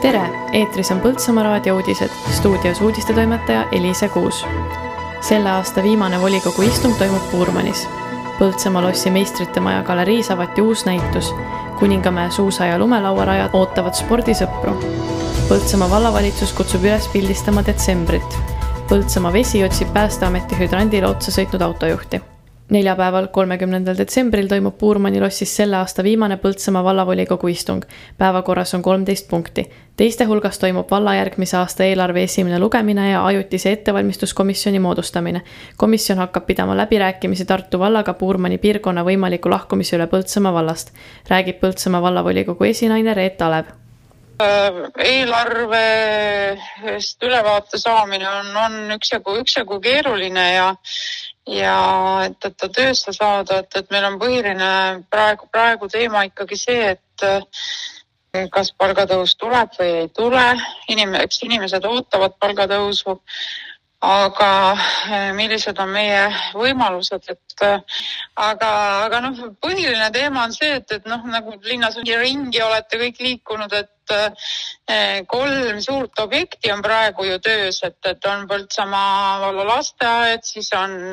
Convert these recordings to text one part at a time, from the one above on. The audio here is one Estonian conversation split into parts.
tere, eetris on Põltsamaa raadio uudised, stuudios uudistetoimetaja Eliise Kuus. selle aasta viimane volikogu istung toimub Puurmanis. Põltsamaa lossi meistrite maja galeriis avati uus näitus. kuningamäe suusa- ja lumelauarajad ootavad spordisõpru. Põltsamaa vallavalitsus kutsub üles pildistama detsembrit. Põltsamaa vesi otsib Päästeameti hüdrandile otsa sõitnud autojuhti neljapäeval, kolmekümnendal detsembril toimub Puurmani lossis selle aasta viimane Põltsamaa vallavolikogu istung. päevakorras on kolmteist punkti. teiste hulgas toimub valla järgmise aasta eelarve esimene lugemine ja ajutise ettevalmistuskomisjoni moodustamine. komisjon hakkab pidama läbirääkimisi Tartu vallaga Puurmani piirkonna võimaliku lahkumise üle Põltsamaa vallast, räägib Põltsamaa vallavolikogu esinaine Reet Alev eelarvest ülevaate saamine on, on üksjagu, üksjagu keeruline ja ja et, et ta töösse saada, et, et meil on põhiline praegu, praegu teema ikkagi see, et kas palgatõus tuleb või ei tule. inim-, eks inimesed ootavad palgatõusu aga eh, millised on meie võimalused, et aga, aga noh, põhiline teema on see, et, et noh, nagu linnas ringi olete kõik liikunud, et eh, kolm suurt objekti on praegu ju töös, et, et on Põltsamaa valla lasteaed, siis on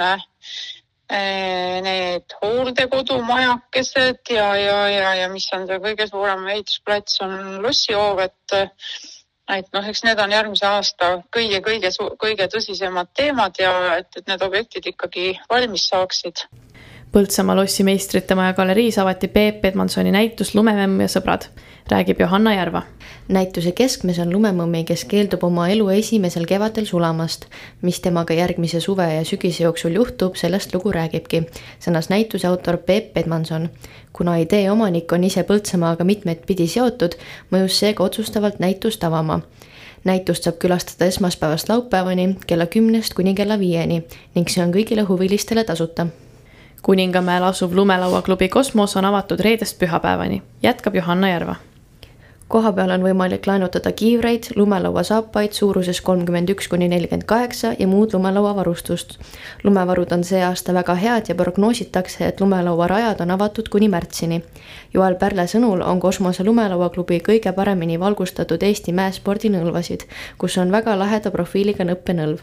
need hooldekodumajakesed ja, ja, ja, ja mis on see kõige suurem ehitusplats, on lossihoov, et et noh, eks need on järgmise aasta kõige-kõige, kõige tõsisemad teemad ja et, et need objektid ikkagi valmis saaksid. Põltsamaa lossi meistrite maja galeriis avati Peep Edmansoni näitus Lumememm ja sõbrad, räägib Johanna Järva näituse keskmes on lumemõmmi, kes keeldub oma elu esimesel kevadel sulamast. mis temaga järgmise suve ja sügise jooksul juhtub, sellest lugu räägibki, sõnas näituse autor Peep Edmanson. kuna idee omanik on ise Põltsamaaga mitmeid pidi seotud, mõjus seega otsustavalt näitust avama näitust saab külastada esmaspäevast laupäevani kella kümnest kuni kella viieni ning see on kõigile huvilistele tasuta. Kuningamäel asuv lumelauaklubi Kosmos on avatud reedest pühapäevani, jätkab Johanna Järva kohapeal on võimalik laenutada kiivreid, lumelauasaapaid suuruses kolmkümmend üks kuni nelikümmend kaheksa ja muud lumelauavarustust. lumevarud on see aasta väga head ja prognoositakse, et lumelauarajad on avatud kuni märtsini. Joel Pärle sõnul on Kosmose lumelauaklubi kõige paremini valgustatud Eesti mäespordinõlvasid, kus on väga laheda profiiliga nõppenõlv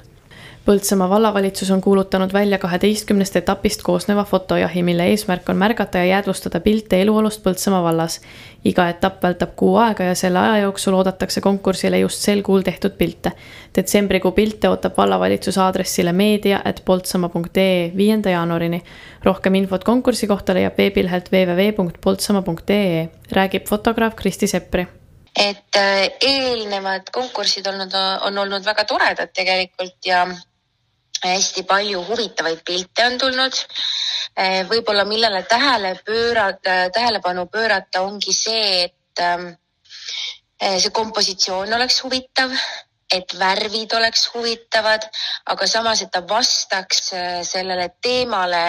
Põltsamaa vallavalitsus on kuulutanud välja kaheteistkümnest etapist koosneva fotojahi, mille eesmärk on märgata ja jäädvustada pilte eluolust Põltsamaa vallas. iga etapp vältab kuu aega ja selle aja jooksul oodatakse konkursile just sel kuul tehtud pilte. detsembrikuu pilte ootab vallavalitsus aadressile meedia.poltsamaa.ee viienda jaanuarini. rohkem infot konkursi kohta leiab veebilehelt www.poltsamaa.ee, räägib fotograaf Kristi Seppri et äh, eelnevad konkursid olnud, on olnud väga toredad tegelikult ja hästi palju huvitavaid pilte on tulnud. Eh, võib-olla millele tähele pöörata, tähelepanu pöörata, ongi see, et eh, see kompositsioon oleks huvitav, et värvid oleks huvitavad, aga samas, et ta vastaks eh, sellele teemale,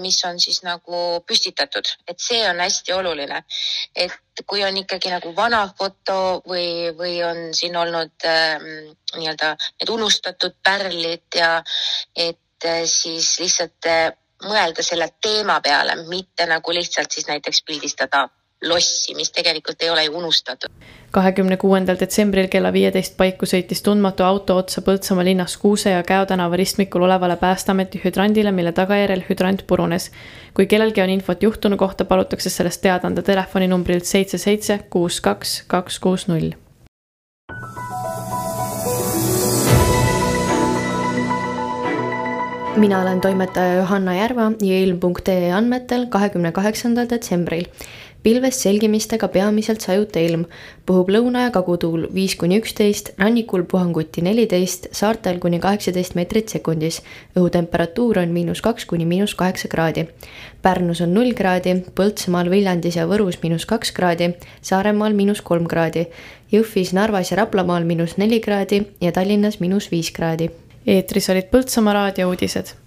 mis on siis nagu püstitatud, et see on hästi oluline. et kui on ikkagi nagu vana foto või, või on siin olnud ähm, nii-öelda need unustatud pärlid ja et äh, siis lihtsalt äh, mõelda selle teema peale, mitte nagu lihtsalt siis näiteks pildistada lossi, mis tegelikult ei ole ju unustatud. kahekümne kuuendal detsembril kella viieteist paiku sõitis tundmatu auto otsa Põltsamaa linnas Kuuse ja Käo tänava ristmikul olevale Päästeameti hüdrandile, mille tagajärjel hüdrant purunes. kui kellelgi on infot juhtunu kohta, palutakse sellest teada anda telefoninumbrilt seitse seitse kuus kaks kaks kuus null. mina olen toimetaja Johanna Järva ja ilm.ee andmetel kahekümne kaheksandal detsembril pilvest selgimistega peamiselt sajuta ilm, puhub lõuna- ja kagutuul viis kuni üksteist, rannikul puhanguti neliteist, saartel kuni kaheksateist meetrit sekundis. õhutemperatuur on miinus kaks kuni miinus kaheksa kraadi. Pärnus on null kraadi, Põltsamaal, Viljandis ja Võrus miinus kaks kraadi, Saaremaal miinus kolm kraadi, Jõhvis, Narvas ja Raplamaal miinus neli kraadi ja Tallinnas miinus viis kraadi. eetris olid Põltsamaa raadio uudised